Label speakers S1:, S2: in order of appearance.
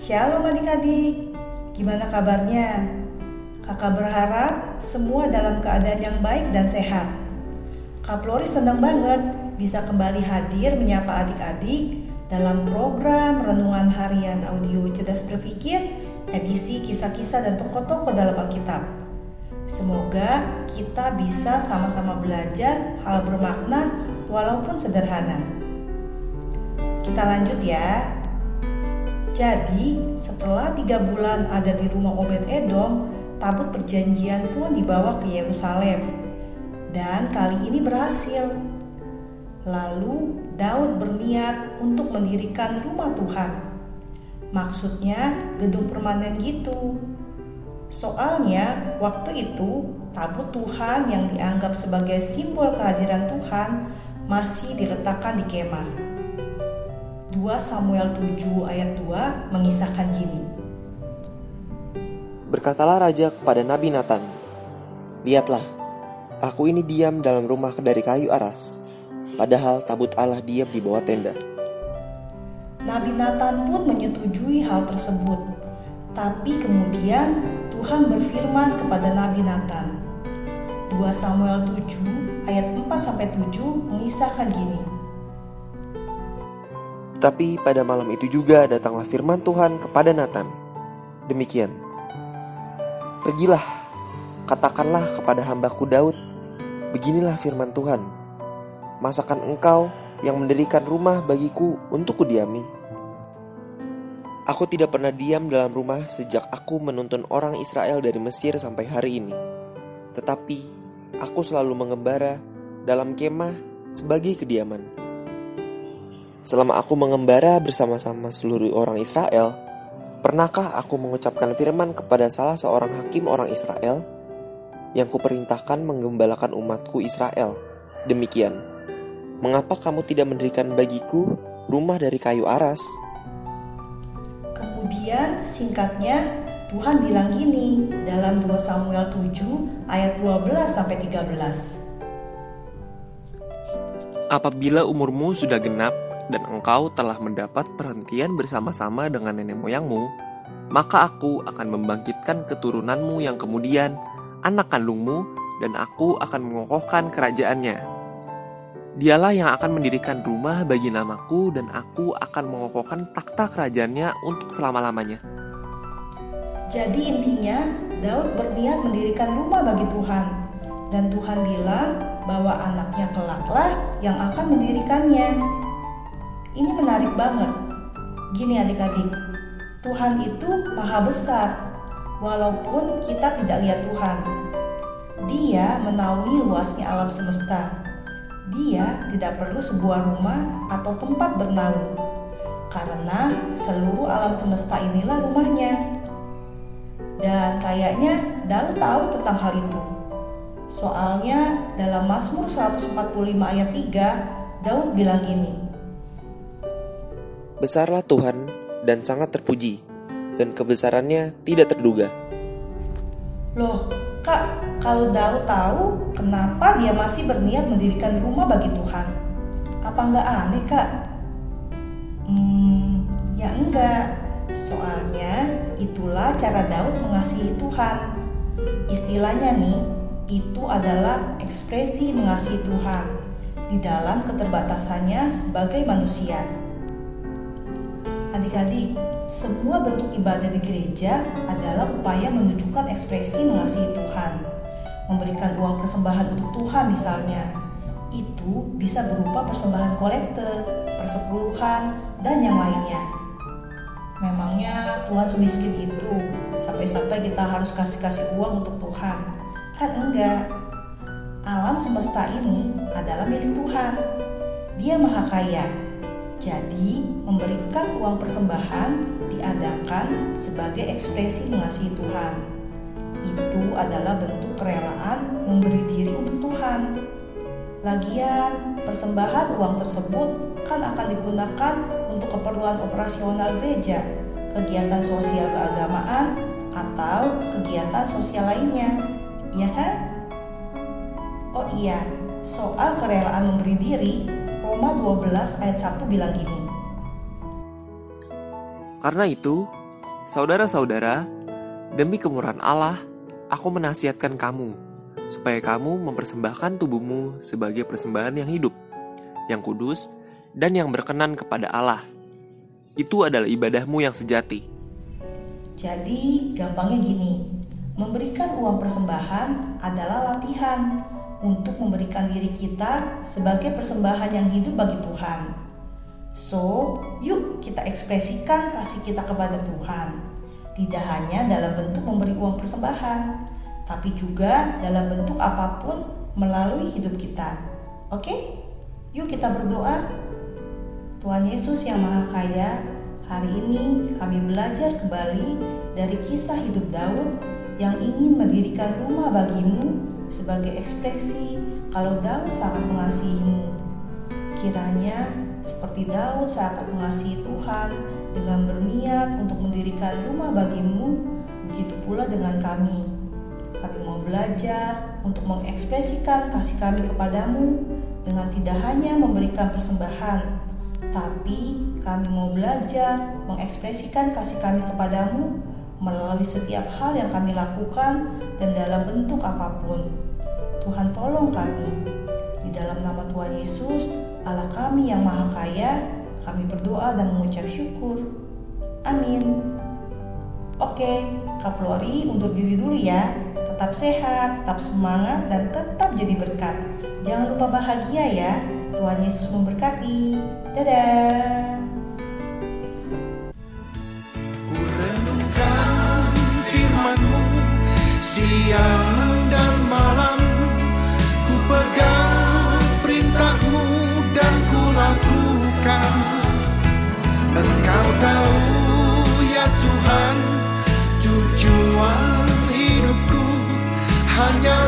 S1: Shalom adik-adik, gimana kabarnya? Kakak berharap semua dalam keadaan yang baik dan sehat. Kak Floris senang banget bisa kembali hadir menyapa adik-adik dalam program Renungan Harian Audio Cerdas Berpikir edisi kisah-kisah dan tokoh-tokoh dalam Alkitab. Semoga kita bisa sama-sama belajar hal bermakna walaupun sederhana. Kita lanjut ya. Jadi, setelah tiga bulan ada di rumah Obed Edom, tabut perjanjian pun dibawa ke Yerusalem. Dan kali ini berhasil. Lalu Daud berniat untuk mendirikan rumah Tuhan. Maksudnya gedung permanen gitu. Soalnya waktu itu tabut Tuhan yang dianggap sebagai simbol kehadiran Tuhan masih diletakkan di kemah. 2 Samuel 7 ayat 2 mengisahkan gini.
S2: Berkatalah raja kepada Nabi Nathan, Lihatlah, aku ini diam dalam rumah dari kayu aras, padahal tabut Allah diam di bawah tenda.
S1: Nabi Nathan pun menyetujui hal tersebut. Tapi kemudian Tuhan berfirman kepada Nabi Nathan. 2 Samuel 7 ayat 4 sampai 7 mengisahkan gini.
S2: Tapi pada malam itu juga datanglah firman Tuhan kepada Nathan. Demikian. Pergilah, katakanlah kepada hambaku Daud, beginilah firman Tuhan. Masakan engkau yang mendirikan rumah bagiku untuk kudiami? Aku tidak pernah diam dalam rumah sejak aku menuntun orang Israel dari Mesir sampai hari ini. Tetapi aku selalu mengembara dalam kemah sebagai kediaman. Selama aku mengembara bersama-sama seluruh orang Israel, pernahkah aku mengucapkan firman kepada salah seorang hakim orang Israel yang kuperintahkan menggembalakan umatku Israel? Demikian, mengapa kamu tidak mendirikan bagiku rumah dari kayu aras?
S1: Kemudian singkatnya Tuhan bilang gini dalam 2 Samuel 7 ayat 12 sampai 13.
S3: Apabila umurmu sudah genap dan engkau telah mendapat perhentian bersama-sama dengan nenek moyangmu, maka aku akan membangkitkan keturunanmu yang kemudian anak kandungmu dan aku akan mengokohkan kerajaannya. Dialah yang akan mendirikan rumah bagi namaku dan aku akan mengokohkan takhta kerajaannya untuk selama-lamanya.
S1: Jadi intinya Daud berniat mendirikan rumah bagi Tuhan dan Tuhan bilang bahwa anaknya kelaklah yang akan mendirikannya. Ini menarik banget. Gini adik-adik, Tuhan itu maha besar, walaupun kita tidak lihat Tuhan. Dia menaungi luasnya alam semesta. Dia tidak perlu sebuah rumah atau tempat bernaung, karena seluruh alam semesta inilah rumahnya. Dan kayaknya Daud tahu tentang hal itu. Soalnya dalam Mazmur 145 ayat 3, Daud bilang gini,
S2: Besarlah Tuhan dan sangat terpuji, dan kebesarannya tidak terduga.
S1: Loh, Kak, kalau Daud tahu kenapa dia masih berniat mendirikan rumah bagi Tuhan? Apa nggak aneh, Kak? Hmm, ya enggak. Soalnya itulah cara Daud mengasihi Tuhan. Istilahnya nih, itu adalah ekspresi mengasihi Tuhan di dalam keterbatasannya sebagai manusia. Adik-adik, semua bentuk ibadah di gereja adalah upaya menunjukkan ekspresi mengasihi Tuhan. Memberikan uang persembahan untuk Tuhan misalnya. Itu bisa berupa persembahan kolekte, persepuluhan, dan yang lainnya. Memangnya Tuhan semiskin itu sampai-sampai kita harus kasih-kasih uang untuk Tuhan? Kan enggak. Alam semesta ini adalah milik Tuhan. Dia maha kaya, jadi, memberikan uang persembahan diadakan sebagai ekspresi mengasihi Tuhan. Itu adalah bentuk kerelaan memberi diri untuk Tuhan. Lagian, persembahan uang tersebut kan akan digunakan untuk keperluan operasional gereja, kegiatan sosial keagamaan, atau kegiatan sosial lainnya. Iya kan? Oh iya, soal kerelaan memberi diri Roma 12 ayat 1 bilang gini.
S3: Karena itu, Saudara-saudara, demi kemurahan Allah, aku menasihatkan kamu supaya kamu mempersembahkan tubuhmu sebagai persembahan yang hidup, yang kudus, dan yang berkenan kepada Allah. Itu adalah ibadahmu yang sejati.
S1: Jadi, gampangnya gini: memberikan uang persembahan adalah latihan untuk memberikan diri kita sebagai persembahan yang hidup bagi Tuhan. So, yuk kita ekspresikan kasih kita kepada Tuhan. Tidak hanya dalam bentuk memberi uang persembahan, tapi juga dalam bentuk apa pun melalui hidup kita. Oke? Yuk kita berdoa. Tuhan Yesus yang Maha Kaya, hari ini kami belajar kembali dari kisah hidup Daud yang ingin mendirikan rumah bagimu sebagai ekspresi kalau Daud sangat mengasihimu. Kiranya seperti Daud sangat mengasihi Tuhan dengan berniat untuk mendirikan rumah bagimu, begitu pula dengan kami. Kami mau belajar untuk mengekspresikan kasih kami kepadamu dengan tidak hanya memberikan persembahan, tapi kami mau belajar mengekspresikan kasih kami kepadamu melalui setiap hal yang kami lakukan dan dalam bentuk apa pun. Tuhan tolong kami. Di dalam nama Tuhan Yesus, Allah kami yang Maha Kaya, kami berdoa dan mengucap syukur. Amin. Oke, Kaplori undur diri dulu ya. Tetap sehat, tetap semangat, dan tetap jadi berkat. Jangan lupa bahagia ya. Tuhan Yesus memberkati. Dadah.
S4: Siang dan malam Ku pegang perintah-Mu dan ku lakukan. Engkau tahu ya Tuhan tujuan hidupku hanya